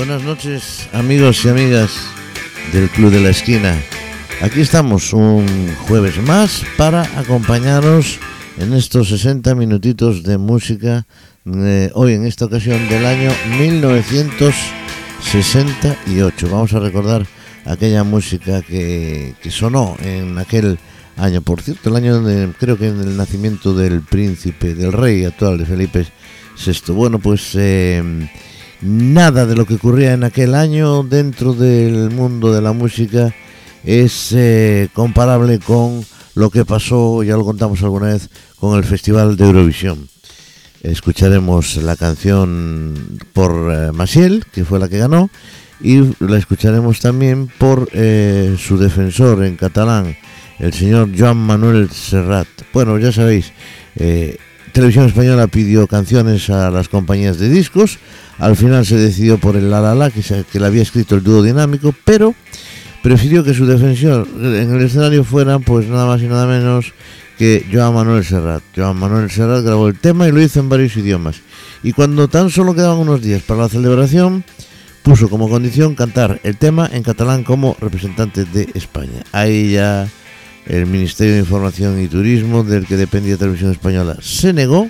Buenas noches amigos y amigas del Club de la Esquina. Aquí estamos un jueves más para acompañaros en estos 60 minutitos de música eh, hoy en esta ocasión del año 1968. Vamos a recordar aquella música que, sonó en aquel año, por cierto, el año de, creo que en el nacimiento del príncipe, del rey actual de Felipe VI. Bueno, pues eh, nada de lo que ocurría en aquel año dentro del mundo de la música es eh, comparable con lo que pasó, ya lo contamos alguna vez, con el Festival de Eurovisión. Escucharemos la canción por eh, Maciel, que fue la que ganó, y la escucharemos también por eh, su defensor en catalán, el señor Joan Manuel Serrat. Bueno, ya sabéis, eh, Televisión Española pidió canciones a las compañías de discos, al final se decidió por el La La La, que, se, que le había escrito el dúo dinámico, pero prefirió que su defensor en el escenario fuera pues nada más y nada menos que Joan Manuel Serrat. Joan Manuel Serrat grabó el tema y lo hizo en varios idiomas. Y cuando tan solo quedaban unos días para la celebración, puso como condición cantar el tema en catalán como representante de España. Ahí ya el Ministerio de Información y Turismo, del que dependía Televisión Española, se negó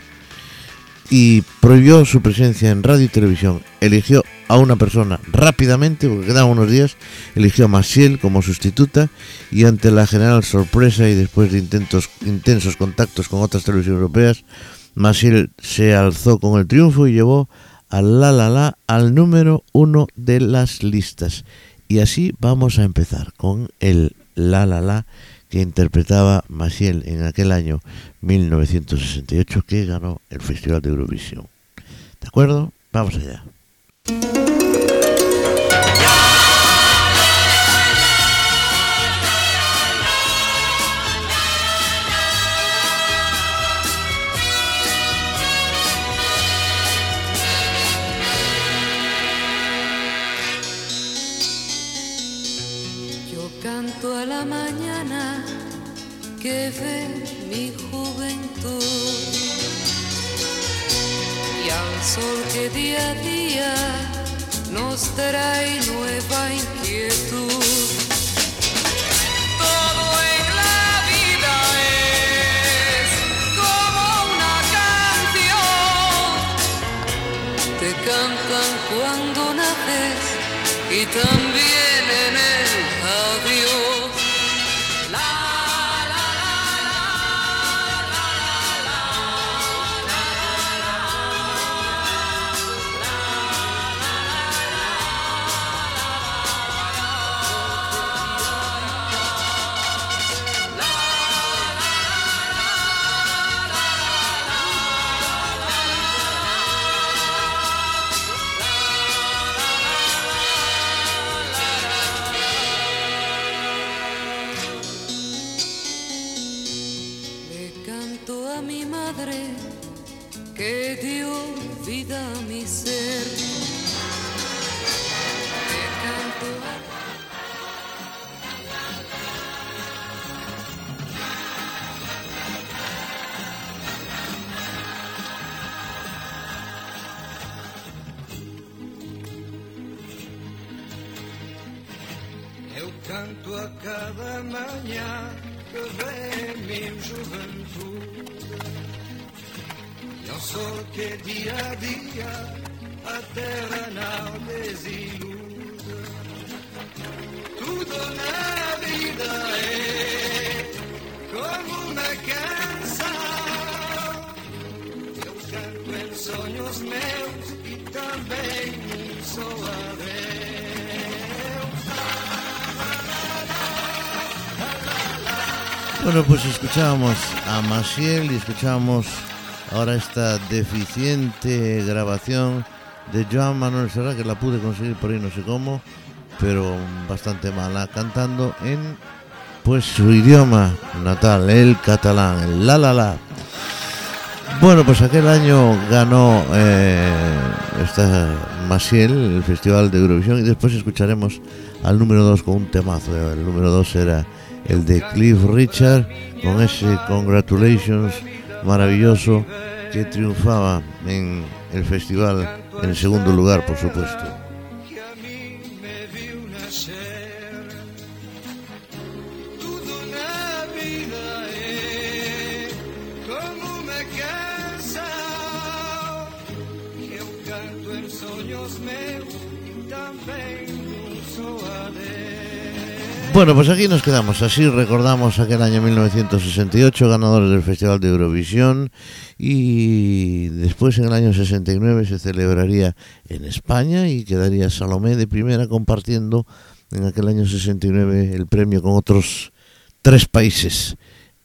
y prohibió su presencia en radio y televisión. Eligió a una persona rápidamente, porque quedaban unos días, eligió a Maciel como sustituta y ante la general sorpresa y después de intentos, intensos contactos con otras televisiones europeas, Maciel se alzó con el triunfo y llevó a La La La al número uno de las listas. Y así vamos a empezar con el La La La que interpretaba Maciel en aquel año 1968 que ganó el Festival de Eurovisión. ¿De acuerdo? Vamos allá. Nos trae nueva inquietud. Maciel y escuchábamos ahora esta deficiente grabación de Joan Manuel Serrat, que la pude conseguir por ahí no sé cómo, pero bastante mala, cantando en pues su idioma natal, el catalán, el la la la. Bueno, pues aquel año ganó eh, esta Maciel, el Festival de Eurovisión, y después escucharemos al número 2 con un temazo. El número 2 era el de Cliff Richard, con ese Congratulations maravilloso que triunfaba en el festival en segundo lugar, por supuesto. Bueno, pues aquí nos quedamos. Así recordamos aquel año 1968, ganadores del Festival de Eurovisión. Y después, en el año 69, se celebraría en España y quedaría Salomé de primera compartiendo en aquel año 69 el premio con otros tres países.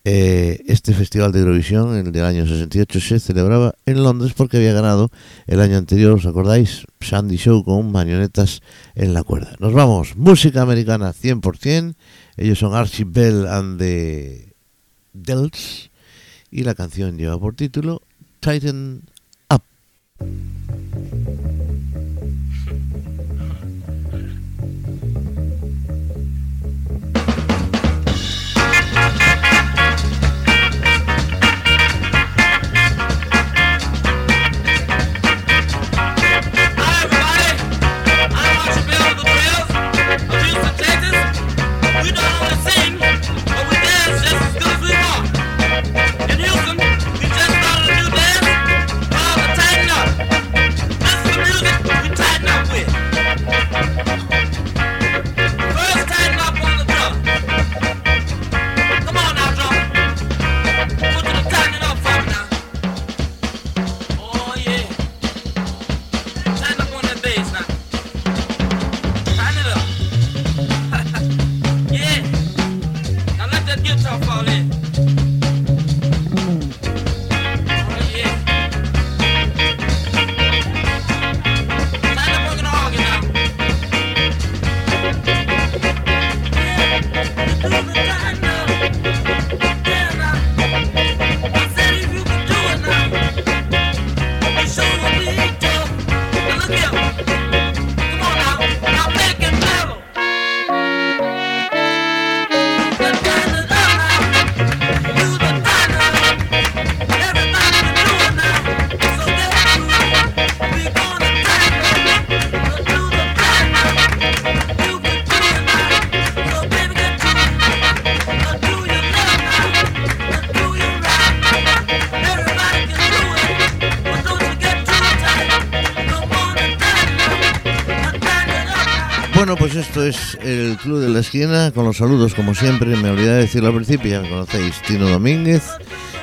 Eh, este festival de Eurovisión, el del año 68, se celebraba en Londres porque había ganado el año anterior, ¿os acordáis? Sandy Show con marionetas en la cuerda. Nos vamos, música americana 100%, ellos son Archie Bell and the Delts y la canción lleva por título Tighten Up. Saludos como siempre, me olvidé de decirlo al principio, ya conocéis, Tino Domínguez,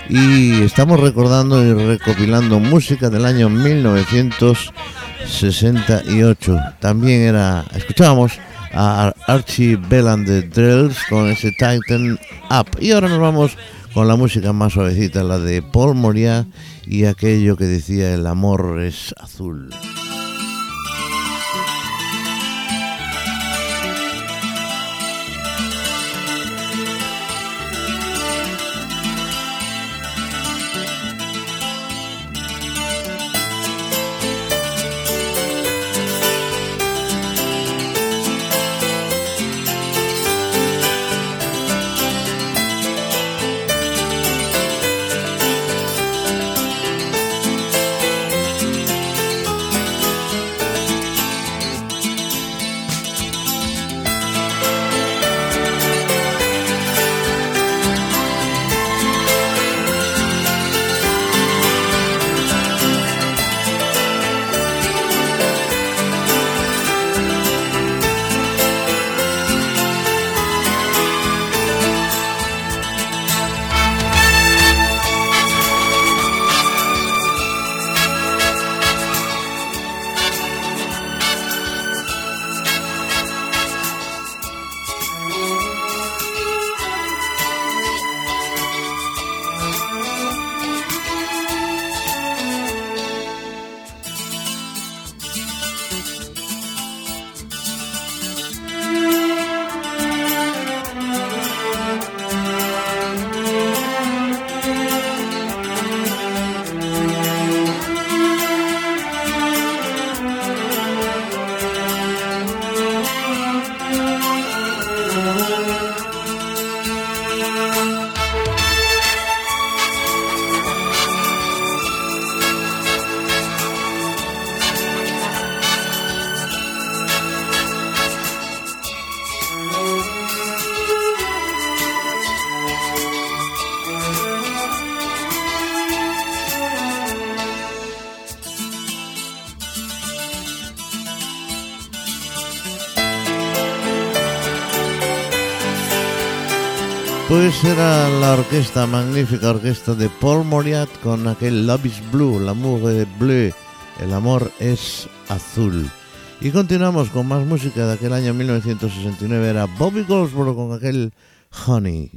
y estamos recordando y recopilando música del año 1968. También era, escuchábamos a Archie Bell and the Drills con ese Titan Up, y ahora nos vamos con la música más suavecita, la de Paul Moria y aquello que decía el amor es azul. Pues era la orquesta, magnífica orquesta de Paul Moriat con aquel Love is Blue, L'amour est bleu, el amor es azul. Y continuamos con más música de aquel año 1969, era Bobby Goldsboro con aquel Honey.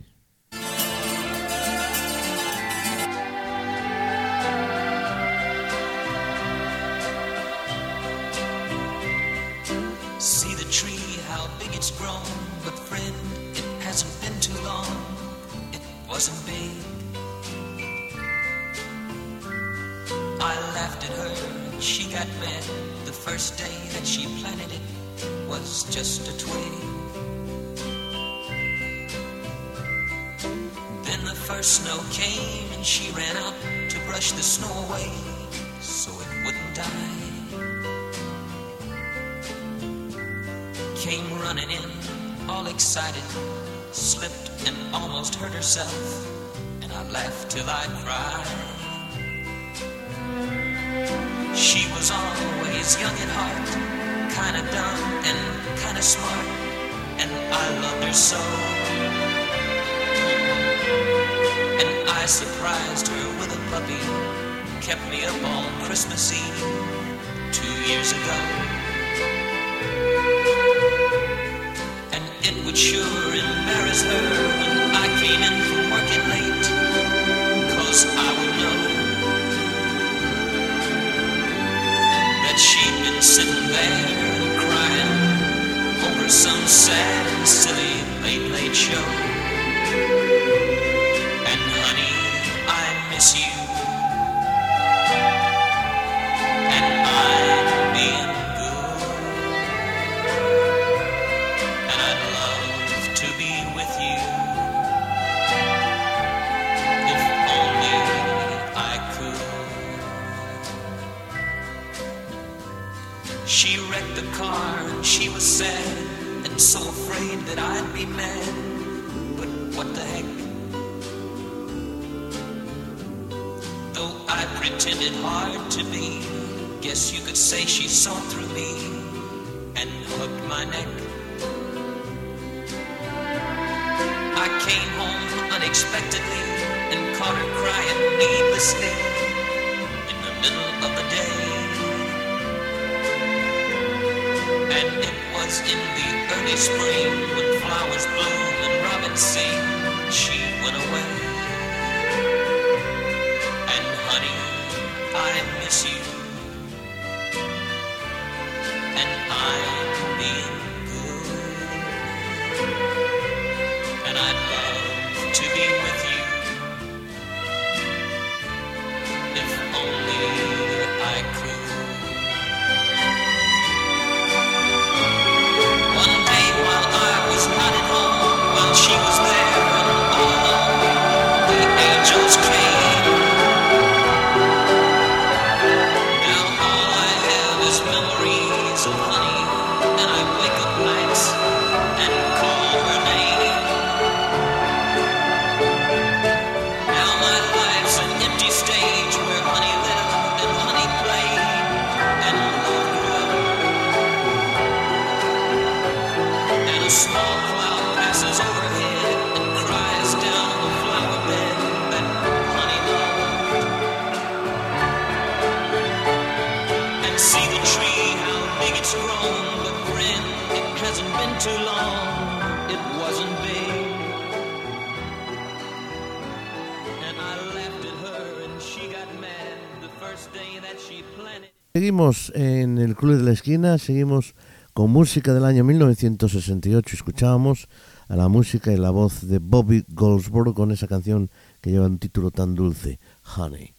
seguimos en el Club de la Esquina, seguimos con música del año 1968. Escuchábamos a la música y la voz de Bobby Goldsboro con esa canción que lleva un título tan dulce, Honey.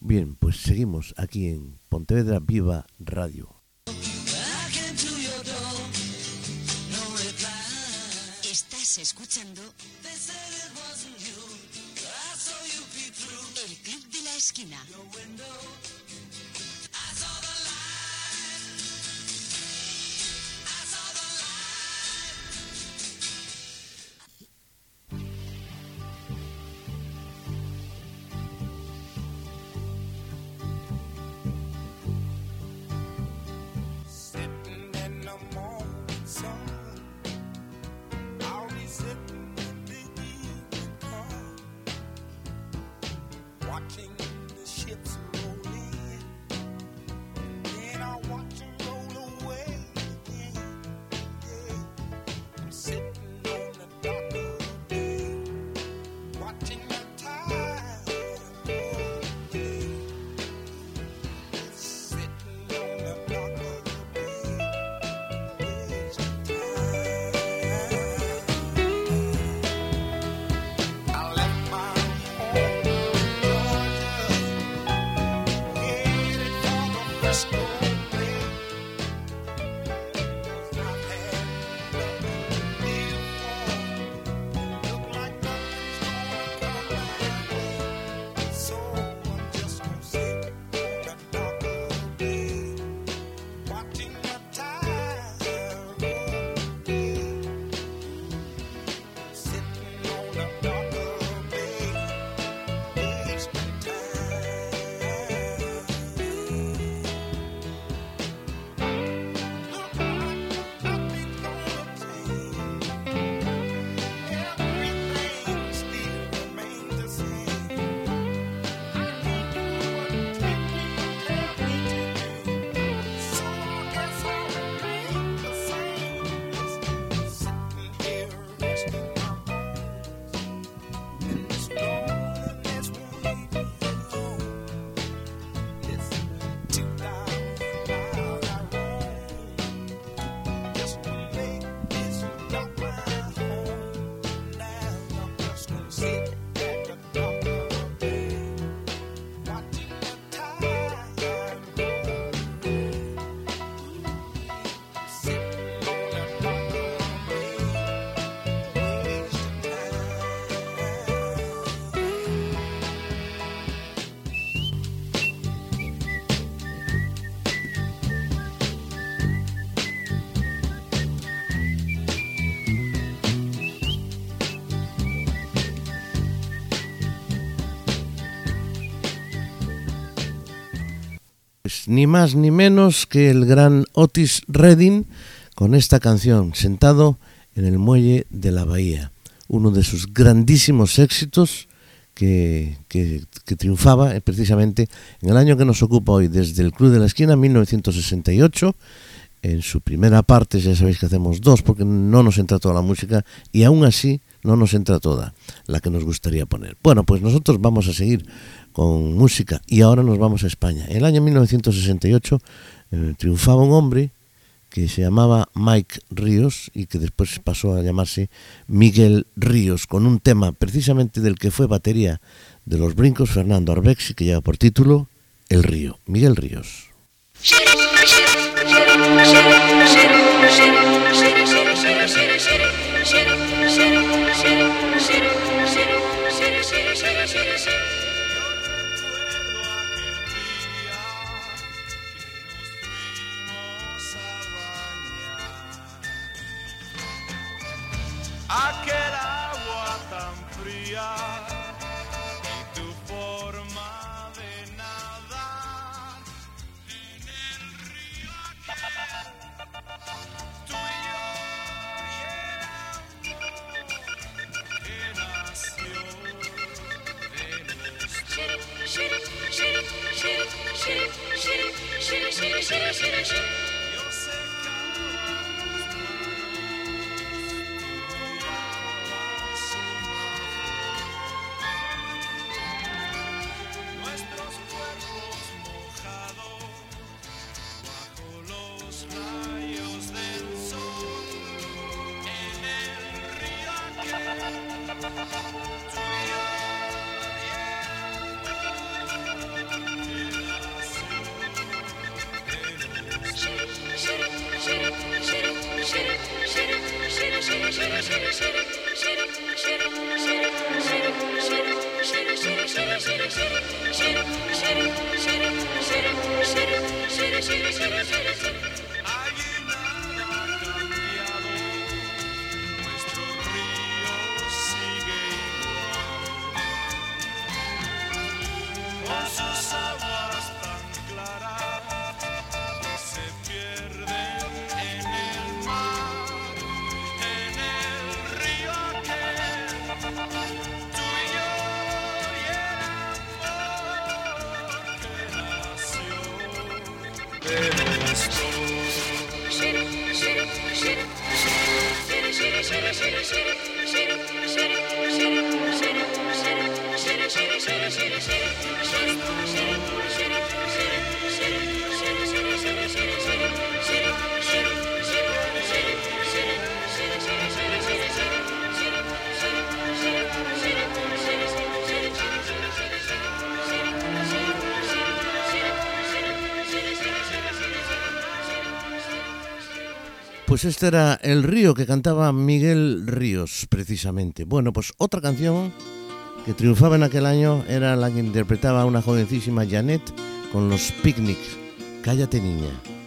Bien, pues seguimos aquí en Pontevedra Viva Radio. Estás escuchando El Club de la Esquina. The Ni más ni menos que el gran Otis Redding con esta canción, sentado en el muelle de la bahía, uno de sus grandísimos éxitos que, que- que triunfaba eh, precisamente en el año que nos ocupa hoy, desde el Club de la Esquina, 1968. En su primera parte, ya sabéis que hacemos dos porque no nos entra toda la música y aún así no nos entra toda la que nos gustaría poner. Bueno, pues nosotros vamos a seguir con música y ahora nos vamos a España. En el año 1968 eh, triunfaba un hombre que se llamaba Mike Ríos y que después pasó a llamarse Miguel Ríos, con un tema precisamente del que fue batería de los brincos Fernando Arbexi, que lleva por título El Río. Miguel Ríos. Aquel agua tan fría y tu forma de nadar en el río aquel. Tú y yo y el amor que nació de los Pues este era El Río que cantaba Miguel Ríos, precisamente. Bueno, pues otra canción que triunfaba en aquel año era la que interpretaba una jovencísima Janet con los picnics. Cállate niña.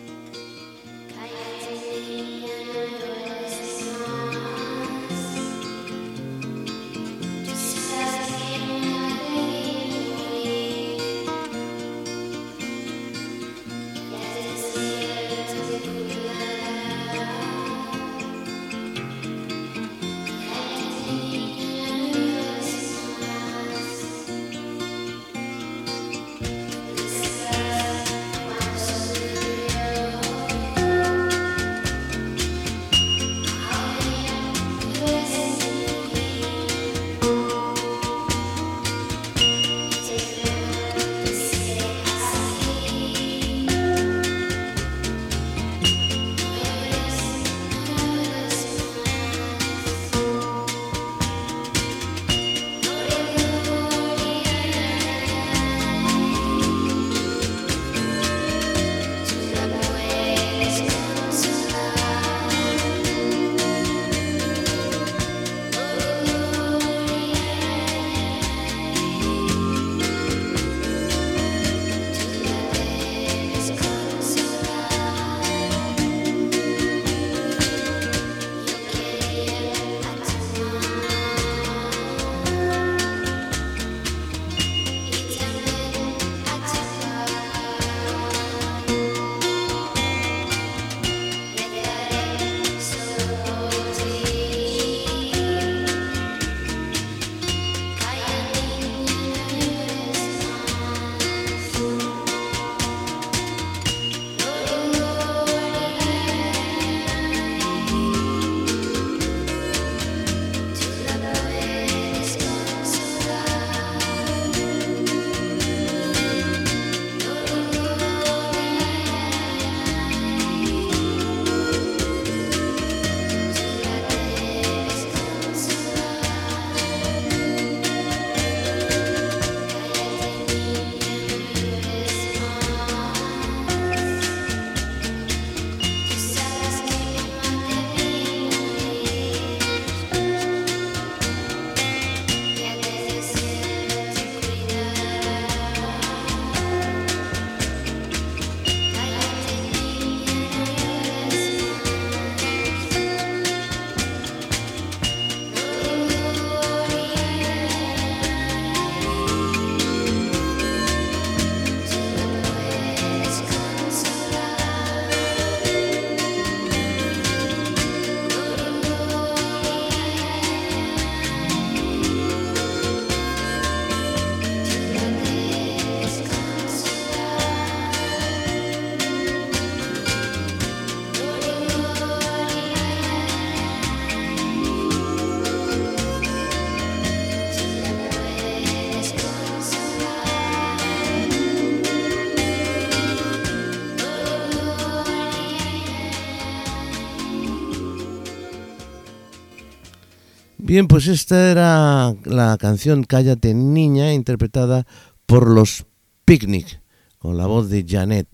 Bien, pues esta era la canción Cállate Niña, interpretada por los Picnic, con la voz de Janet.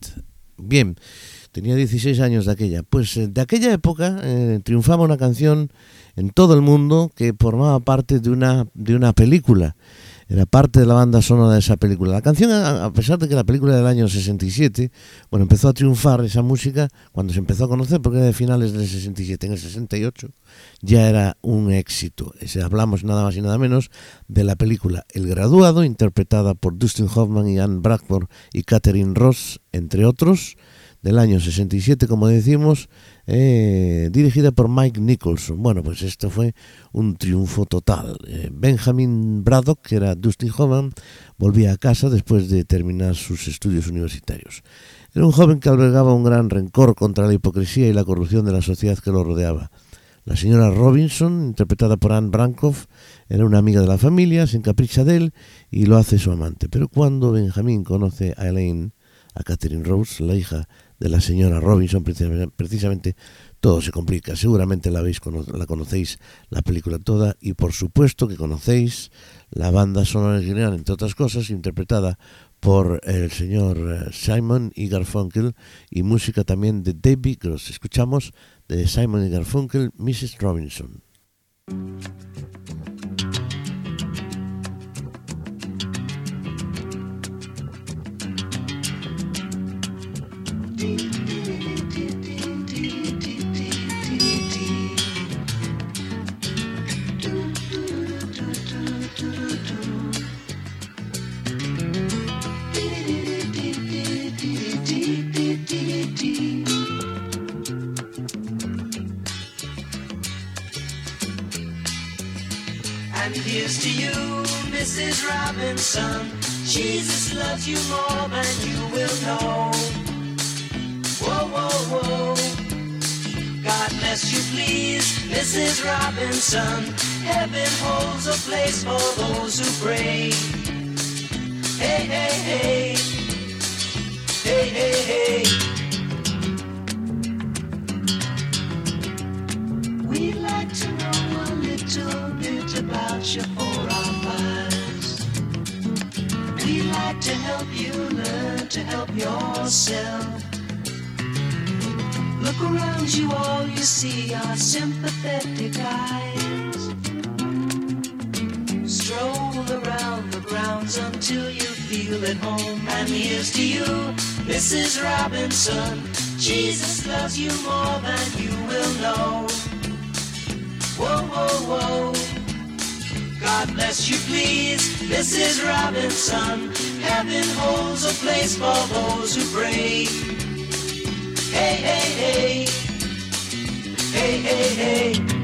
Bien, tenía 16 años de aquella. Pues eh, de aquella época eh, triunfaba una canción en todo el mundo que formaba parte de una, de una película. Era parte de la banda sonora de esa película. La canción, a pesar de que la película del año 67, bueno, empezó a triunfar esa música cuando se empezó a conocer, porque era de finales del 67, en el 68 ya era un éxito. Ese- hablamos nada más y nada menos de la película El Graduado, interpretada por Dustin Hoffman y Anne Bradford y Catherine Ross, entre otros, del año 67, como decimos, eh, dirigida por Mike Nicholson. Bueno, pues esto fue un triunfo total. Eh, Benjamin Braddock, que era Dustin Hoffman, volvía a casa después de terminar sus estudios universitarios. Era un joven que albergaba un gran rencor contra la hipocresía y la corrupción de la sociedad que lo rodeaba. La señora Robinson, interpretada por Anne Brankoff, era una amiga de la familia, se encapricha de él y lo hace su amante. Pero cuando Benjamín conoce a Elaine, a Catherine Rose, la hija de la señora Robinson, precisamente- todo se complica. Seguramente la, habéis, la conocéis la película toda y por supuesto que conocéis la banda sonora original, entre otras cosas, interpretada por el señor eh, Simon y Garfunkel y música también de David Gross. Escuchamos de Simon y Garfunkel, Mrs. Robinson. You more than you will know. Whoa, whoa, whoa. God bless you, please, Mrs. Robinson. Heaven holds a place for those who pray. Hey, hey, hey. Hey, hey, hey.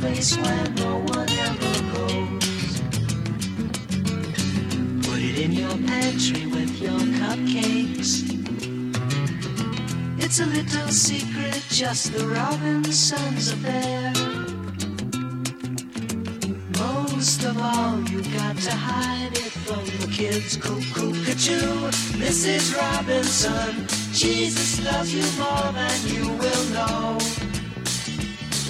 Place where just the Robinsons affair. Most of all, you got to hide it from the kids. Cuckoo, cuckoo, Mrs. Robinson. Jesus loves you more than you will know.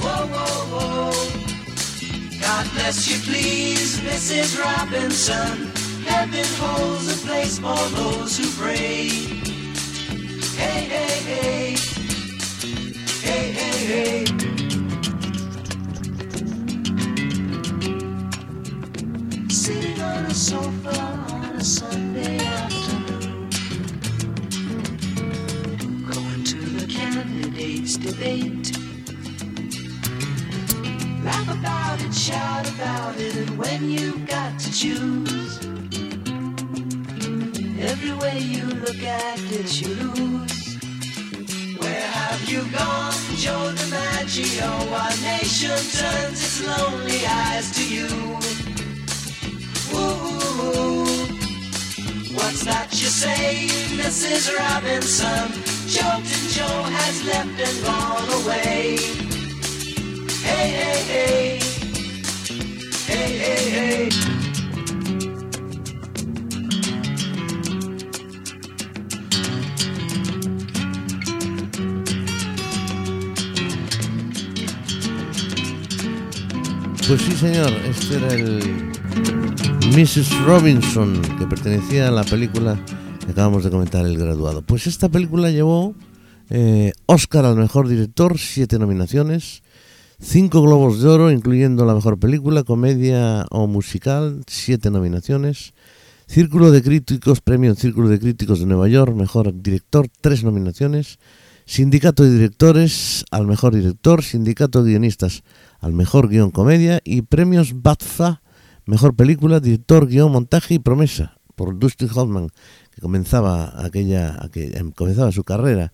Whoa, whoa, whoa. God bless you, please, Mrs. Robinson. Heaven holds a place for those who pray. Hey, hey, hey. You got to choose every way you look at it, you lose. Where have you gone, Joe DiMaggio? Our nation turns its lonely eyes to you. Ooh, what's that you say, Mrs. Robinson? Jolton Joe has left and gone away. Hey, hey, hey. Hey, hey, hey. Pues sí, señor, este era el Mrs. Robinson, que pertenecía a la película que acabamos de comentar, El Graduado. Pues esta película llevó eh, Oscar al mejor director, siete nominaciones, cinco globos de oro, incluyendo la mejor película, comedia o musical, siete nominaciones. Círculo de Críticos, premio Círculo de Críticos de Nueva York, mejor director, tres nominaciones. Sindicato de Directores al mejor director, Sindicato de Guionistas al mejor guion comedia y premios BAFTA, mejor película, director, guion, montaje y promesa por Dustin Hoffman, que comenzaba aquella, que em, comenzaba su carrera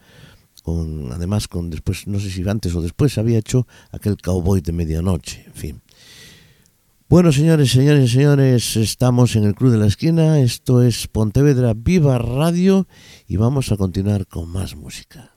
con, además con después, no sé si antes o después, había hecho aquel cowboy de medianoche, en fin. Bueno, señores, señores, señores, estamos en el Club de la Esquina. Esto es Pontevedra Viva Radio y vamos a continuar con más música.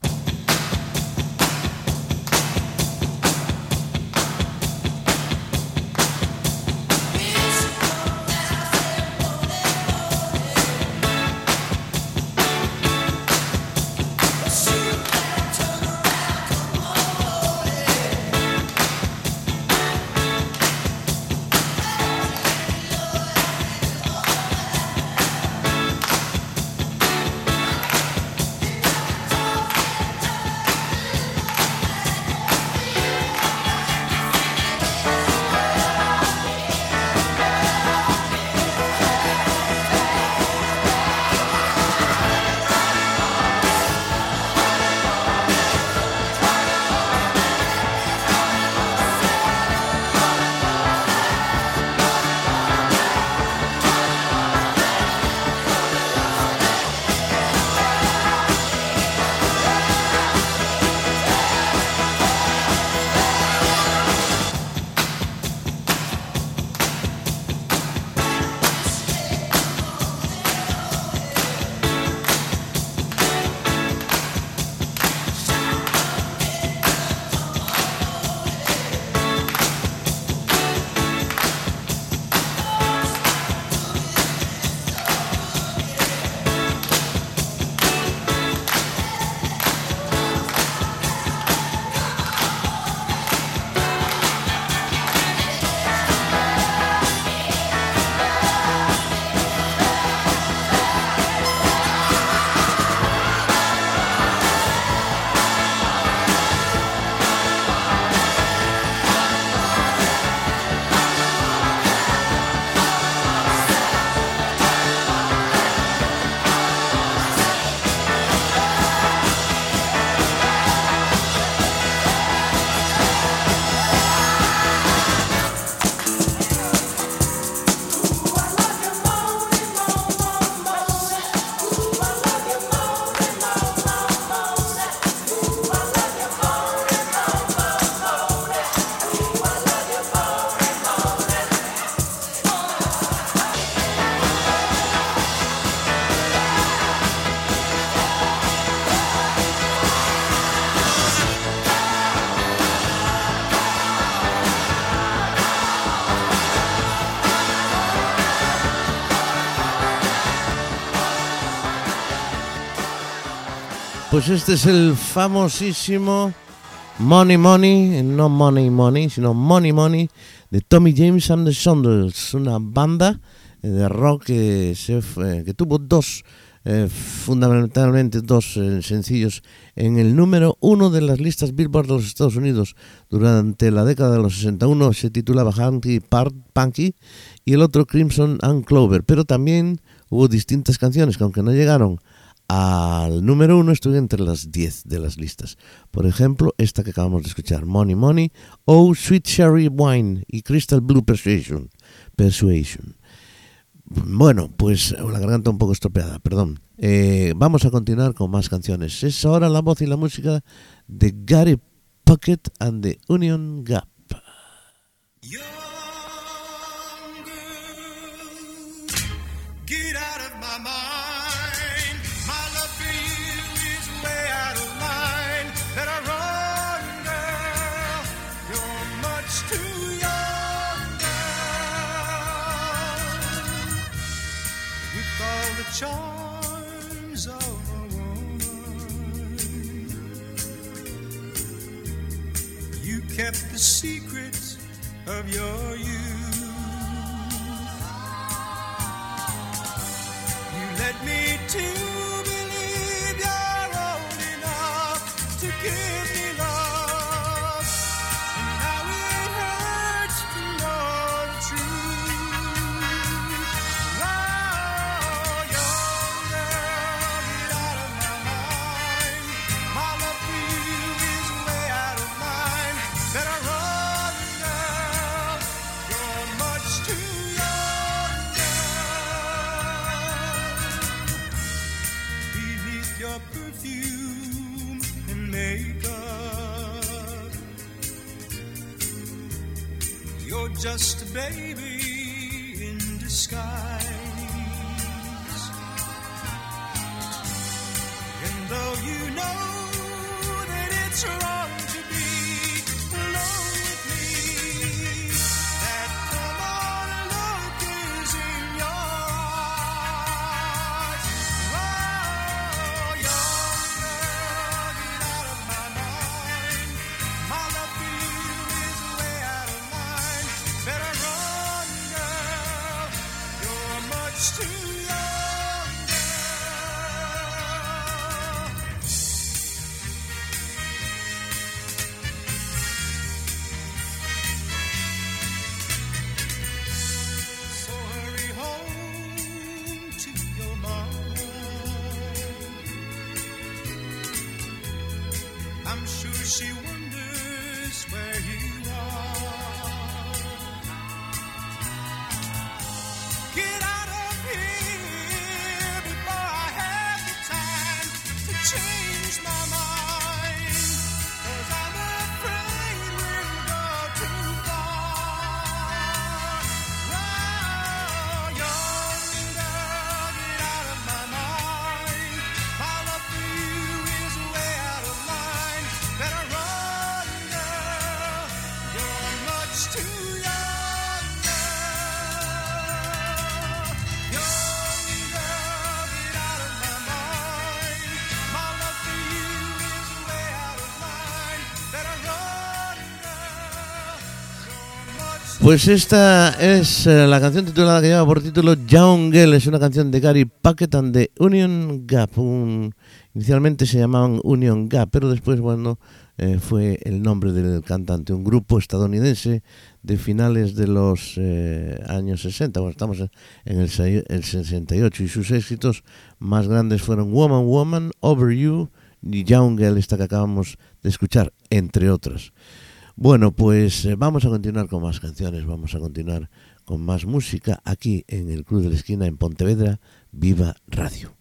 Pues este es el famosísimo Money Money, no Money Money, sino Money Money de Tommy James and the Shondells, una banda eh, de rock que, que tuvo dos, eh, fundamentalmente dos eh, sencillos en el número uno de las listas Billboard de los Estados Unidos durante la década de los 61. Se titulaba Hanky Part Punky y el otro Crimson and Clover, pero también hubo distintas canciones que aunque no llegaron al número uno estuve entre las 10 de las listas. Por ejemplo, esta que acabamos de escuchar, Money Money, o Sweet Cherry Wine y Crystal Blue Persuasion. Persuasion. Bueno, pues la garganta un poco estropeada, perdón. Eh, vamos a continuar con más canciones. Es ahora la voz y la música de Gary Puckett and the Union Gap. Kept the secret of your youth. Change Pues esta es eh, la canción titulada que lleva por título Young Girl, es una canción de Gary Packet and the Union Gap. Un- inicialmente se llamaban Union Gap, pero después, bueno, eh, fue el nombre del cantante, un grupo estadounidense de finales de los eh, años 60. Bueno, estamos en el, el 68 y sus éxitos más grandes fueron Woman, Woman, Over You y Young Girl, esta que acabamos de escuchar, entre otras. Bueno, pues eh, vamos a continuar con más canciones, vamos a continuar con más música aquí en el Club de la Esquina en Pontevedra, Viva Radio.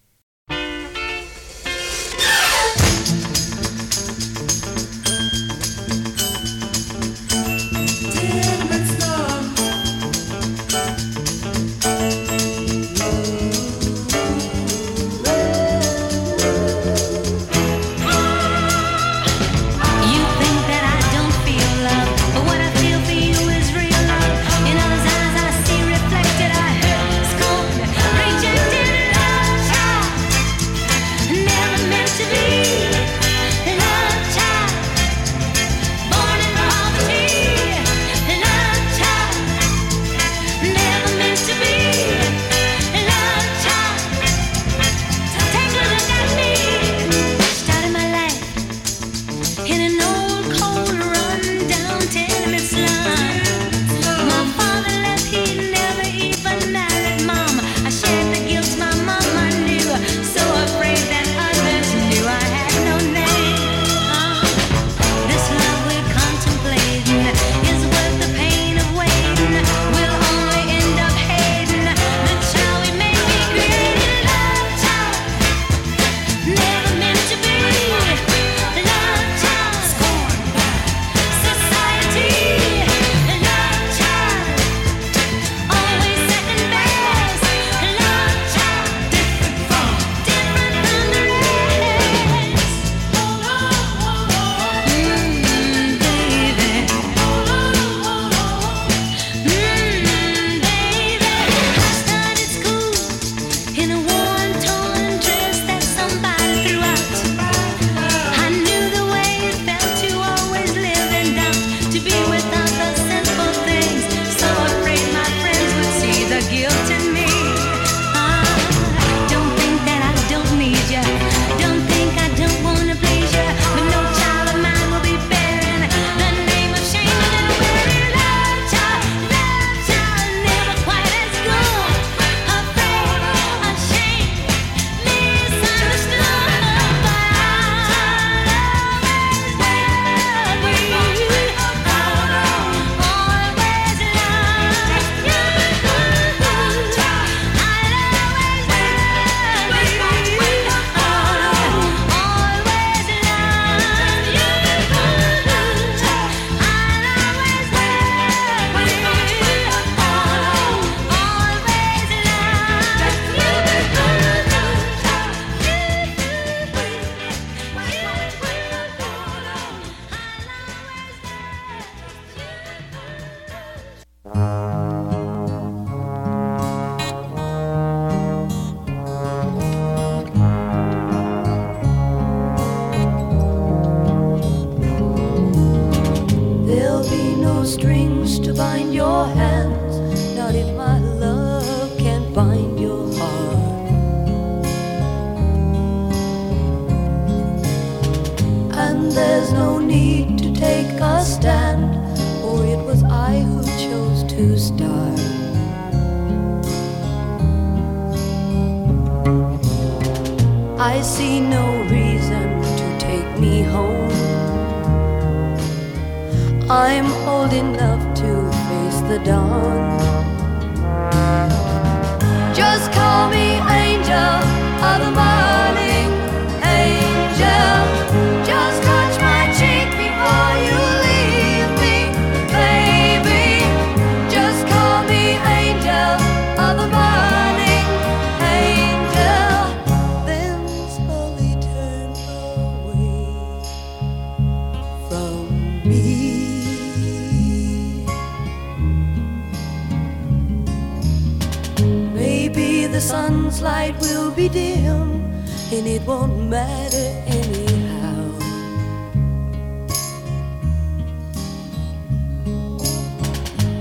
Dim and it won't matter anyhow.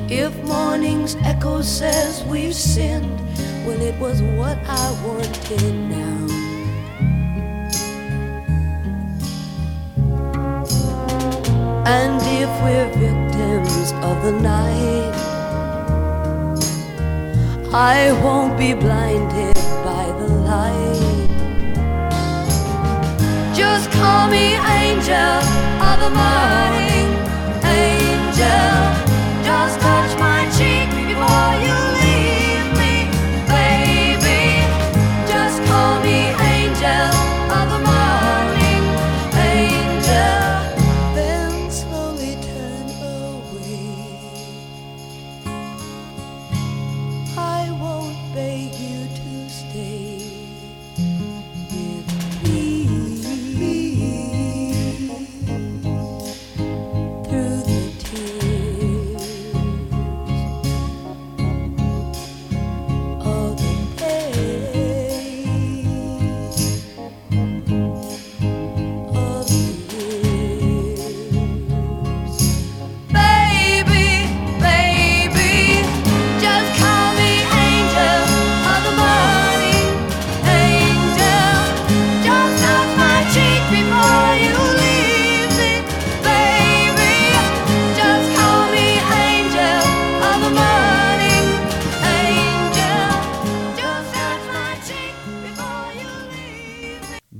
If morning's echo says we've sinned, well, it was what I wanted now. And if we're victims of the night, I won't be blinded Just call me angel of the morning, angel. Just touch my cheek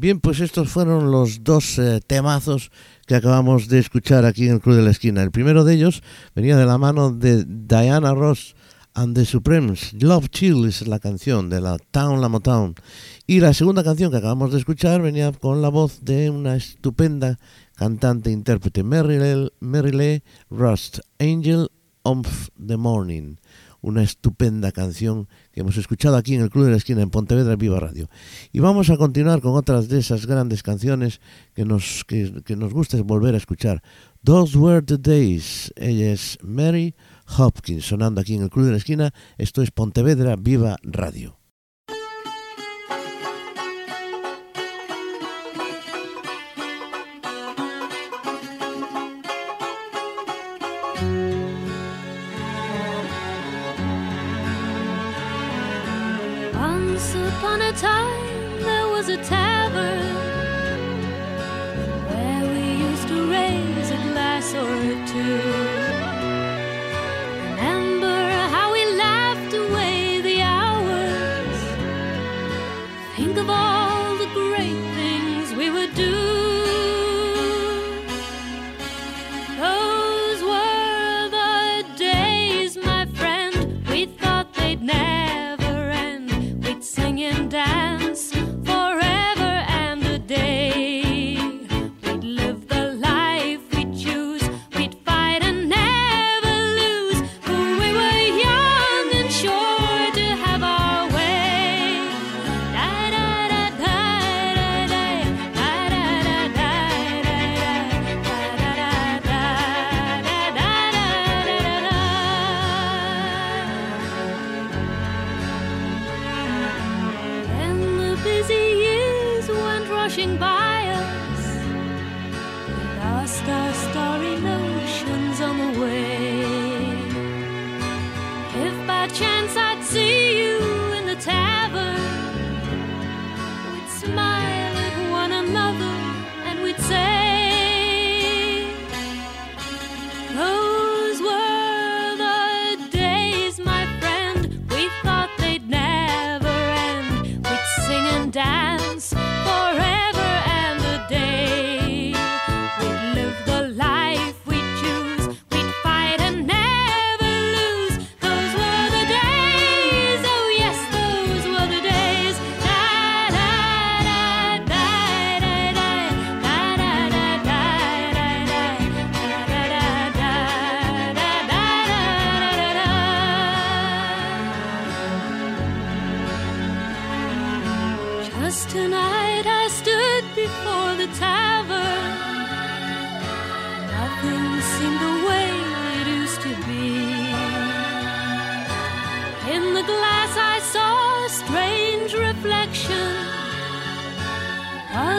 Bien, pues estos fueron los dos eh, temazos que acabamos de escuchar aquí en el Club de la Esquina. El primero de ellos venía de la mano de Diana Ross and the Supremes. Love Chill es la canción de la Town La Motown. Y la segunda canción que acabamos de escuchar venía con la voz de una estupenda cantante e intérprete, Mary Rust, Angel of the Morning. Una estupenda canción que hemos escuchado aquí en el Club de la Esquina en Pontevedra Viva Radio. Y vamos a continuar con otras de esas grandes canciones que nos, que, nos gusta volver a escuchar. Those Were the Days. Ella es Mary Hopkins, sonando aquí en el Club de la Esquina. Esto es Pontevedra Viva Radio.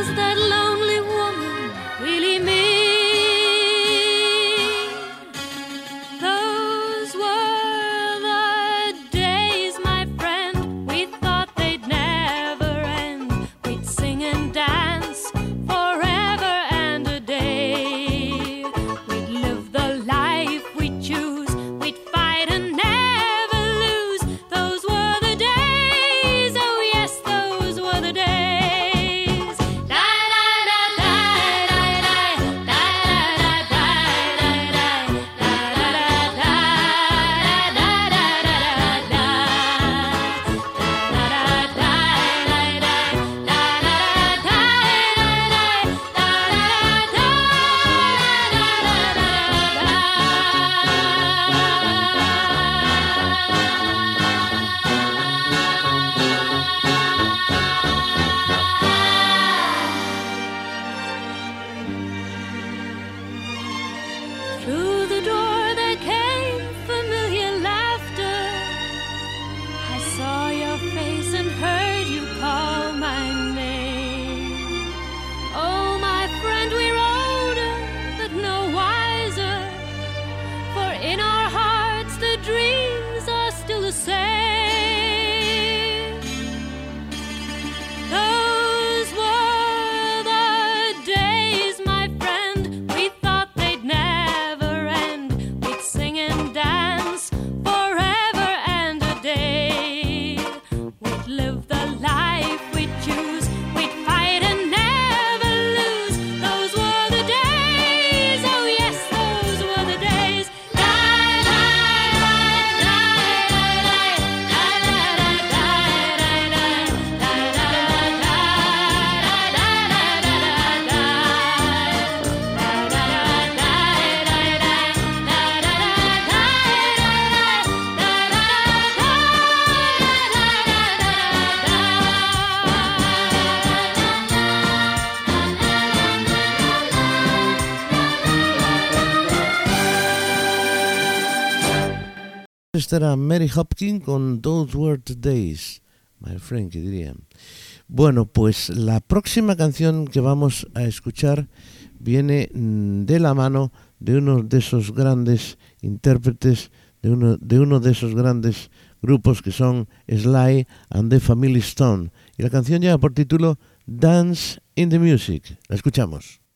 stars that love. Era Mary Hopkins con Those Were Days, my friend, que dirían. Bueno, pues la próxima canción que vamos a escuchar viene mm, de la mano de uno de esos grandes intérpretes, de uno de, uno de esos grandes grupos que son Sly and the Family Stone. Y la canción lleva por título Dance in the Music. La escuchamos.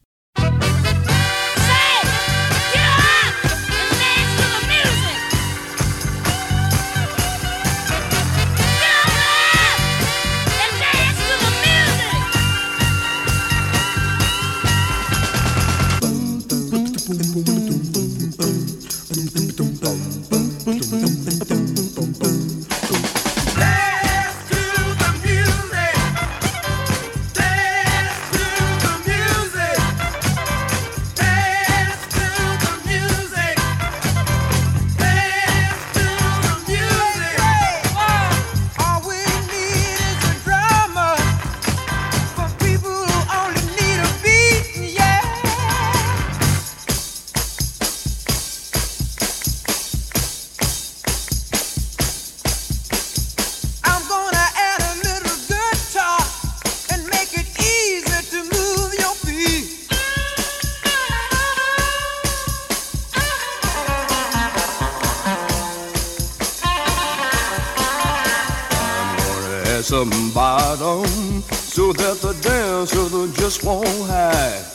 Bottom so that the dancer just won't hide.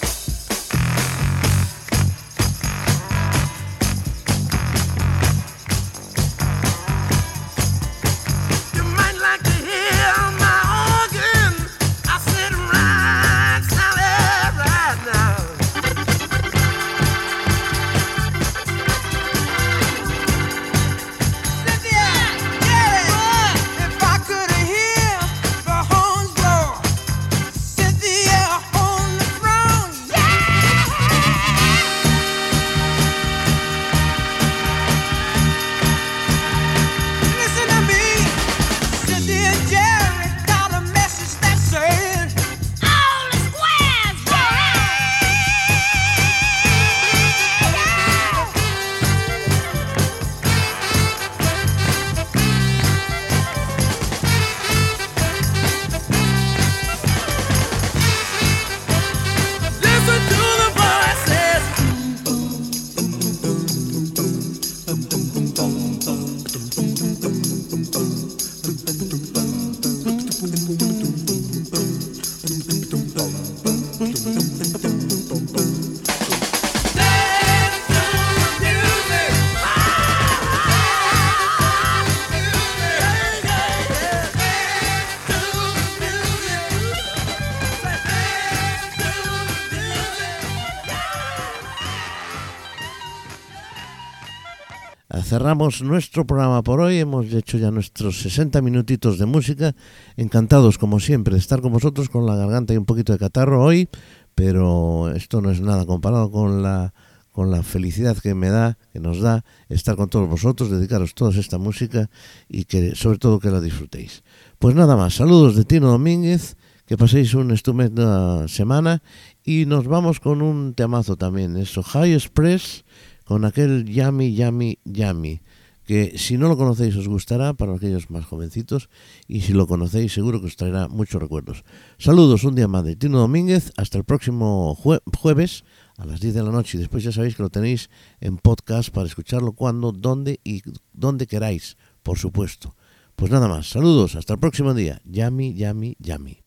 Cerramos nuestro programa por hoy. Hemos hecho ya nuestros 60 minutitos de música. Encantados, como siempre, de estar con vosotros con la garganta y un poquito de catarro hoy. Pero esto no es nada comparado con la, con la felicidad que me da, que nos da estar con todos vosotros, dedicaros toda esta música y que sobre todo que la disfrutéis. Pues nada más, saludos de Tino Domínguez, que paséis una estupenda semana y nos vamos con un temazo también, eso, High Express con aquel Yummy, Yummy, Yummy, que si no lo conocéis os gustará para aquellos más jovencitos y si lo conocéis seguro que os traerá muchos recuerdos. Saludos un día más de Tino Domínguez, hasta el próximo jue- jueves a las 10 de la noche y después ya sabéis que lo tenéis en podcast para escucharlo cuando, donde y donde queráis, por supuesto. Pues nada más, saludos, hasta el próximo día. Yummy, Yummy, Yummy.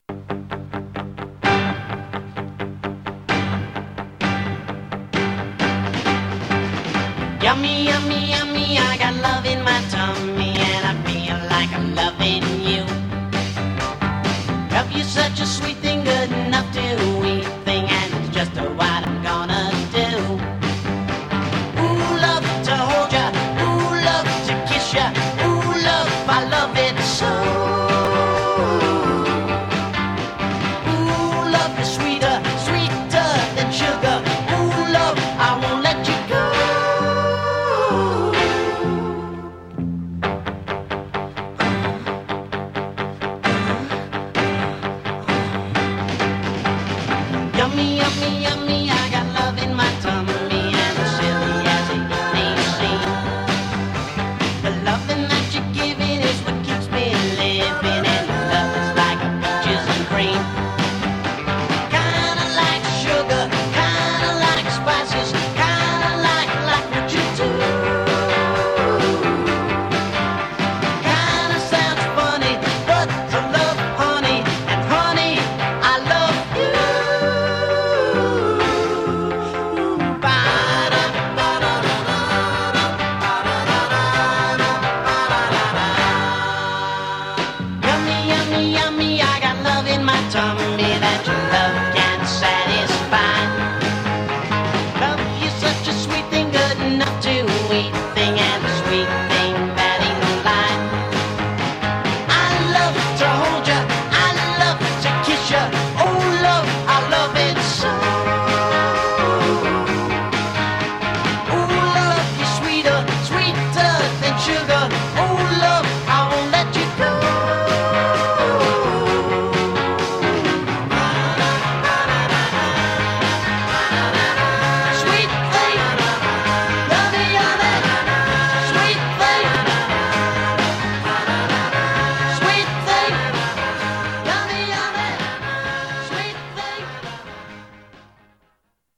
Yummy, yummy, yummy, I got love in my tummy and I feel like I'm loving you. Love you such a sweet thing,